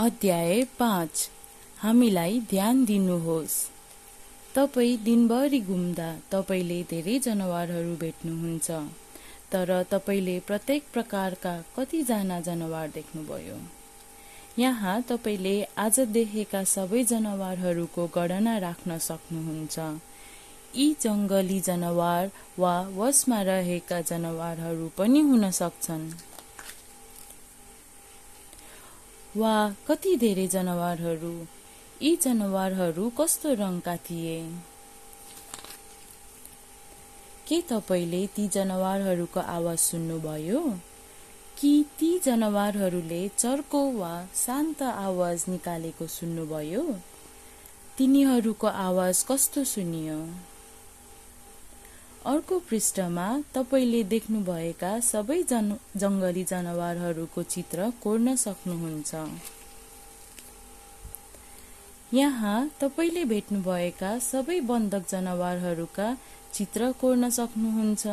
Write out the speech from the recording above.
अध्याय पाँच। हामीलाई ध्यान दिनुहोस्। तपाईँ दिनभरि घुम्दा तपाईँले धेरै जनावरहरू भेट्नुहुन्छ तर तपाईँले प्रत्येक प्रकारका कतिजना जनावर देख्नुभयो। यहाँ तपाईँले आज देखेका सबै जनावरहरूको गणना राख्न सक्नुहुन्छ। यी जङ्गली जनावर वा वशमा रहेका जनावरहरू पनि हुन सक्छन्। वा कति धेरै जनावरहरू? यी जनावरहरू कस्तो रङका थिए? के तपाईँले ती जनावरहरूको आवाज सुन्नुभयो? कि ती जनावरहरूले चर्को वा शान्त आवाज निकालेको सुन्नुभयो? तिनीहरूको आवाज कस्तो सुनियो? अर्को पृष्ठमा तपाईँले देख्नुभएका सबै जन जङ्गली जनावरहरूको चित्र कोर्न सक्नुहुन्छ। यहाँ तपाईँले भेट्नुभएका सबै बन्धक जनावरहरूका चित्र कोर्न सक्नुहुन्छ।